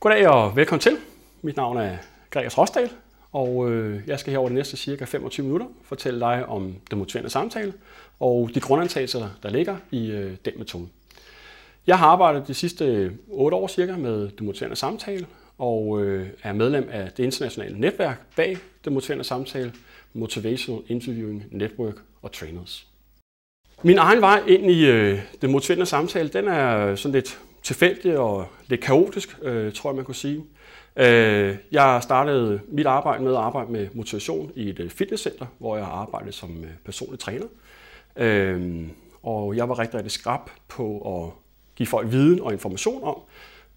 Goddag og velkommen til. Mit navn er Gregers Rosdal, og øh, jeg skal her over de næste cirka 25 minutter fortælle dig om den motiverende samtale og de grundantagelser, der ligger i øh, den metode. Jeg har arbejdet de sidste øh, 8 år cirka med den motiverende samtale, og er medlem af det internationale netværk bag den motiverende samtale, Motivational Interviewing Network og Trainers. Min egen vej ind i den motiverende samtale, den er sådan lidt tilfældig og lidt kaotisk, øh, tror jeg man kunne sige. Øh, jeg startede mit arbejde med at arbejde med motivation i et øh, fitnesscenter, hvor jeg arbejdede som øh, personlig træner. Øh, og jeg var rigtig, rigtig skrab på at give folk viden og information om,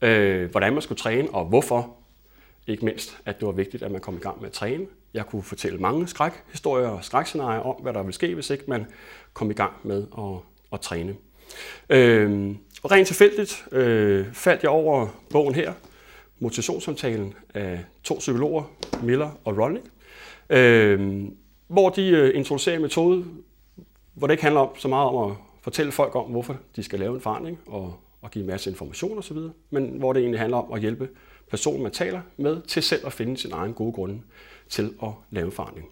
øh, hvordan man skulle træne og hvorfor. Ikke mindst, at det var vigtigt, at man kom i gang med at træne. Jeg kunne fortælle mange skrækhistorier og skrækscenarier om, hvad der ville ske, hvis ikke man kom i gang med at, at træne. Øh, rent tilfældigt øh, faldt jeg over bogen her, Motivationssamtalen af to psykologer, Miller og Ronning, øh, hvor de øh, introducerer en metode, hvor det ikke handler om så meget om at fortælle folk om, hvorfor de skal lave en forandring og, og give en masse information osv., men hvor det egentlig handler om at hjælpe personen, man taler med, til selv at finde sin egen gode grunde til at lave forandring.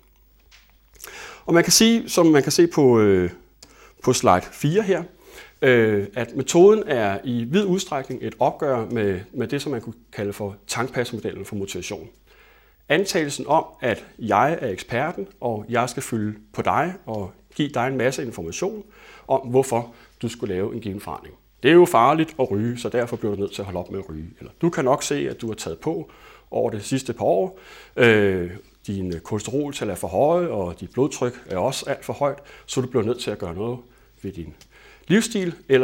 Og man kan sige, som man kan se på, øh, på slide 4 her, øh, at metoden er i vid udstrækning et opgør med, med det, som man kunne kalde for tankpassmodellen for motivation. Antagelsen om, at jeg er eksperten, og jeg skal fylde på dig og give dig en masse information om, hvorfor du skulle lave en given forandring. Det er jo farligt at ryge, så derfor bliver du nødt til at holde op med at ryge. Eller du kan nok se, at du har taget på over det sidste par år. Øh, din kolesteroltal er for høje, og dit blodtryk er også alt for højt, så du bliver nødt til at gøre noget ved din livsstil, eller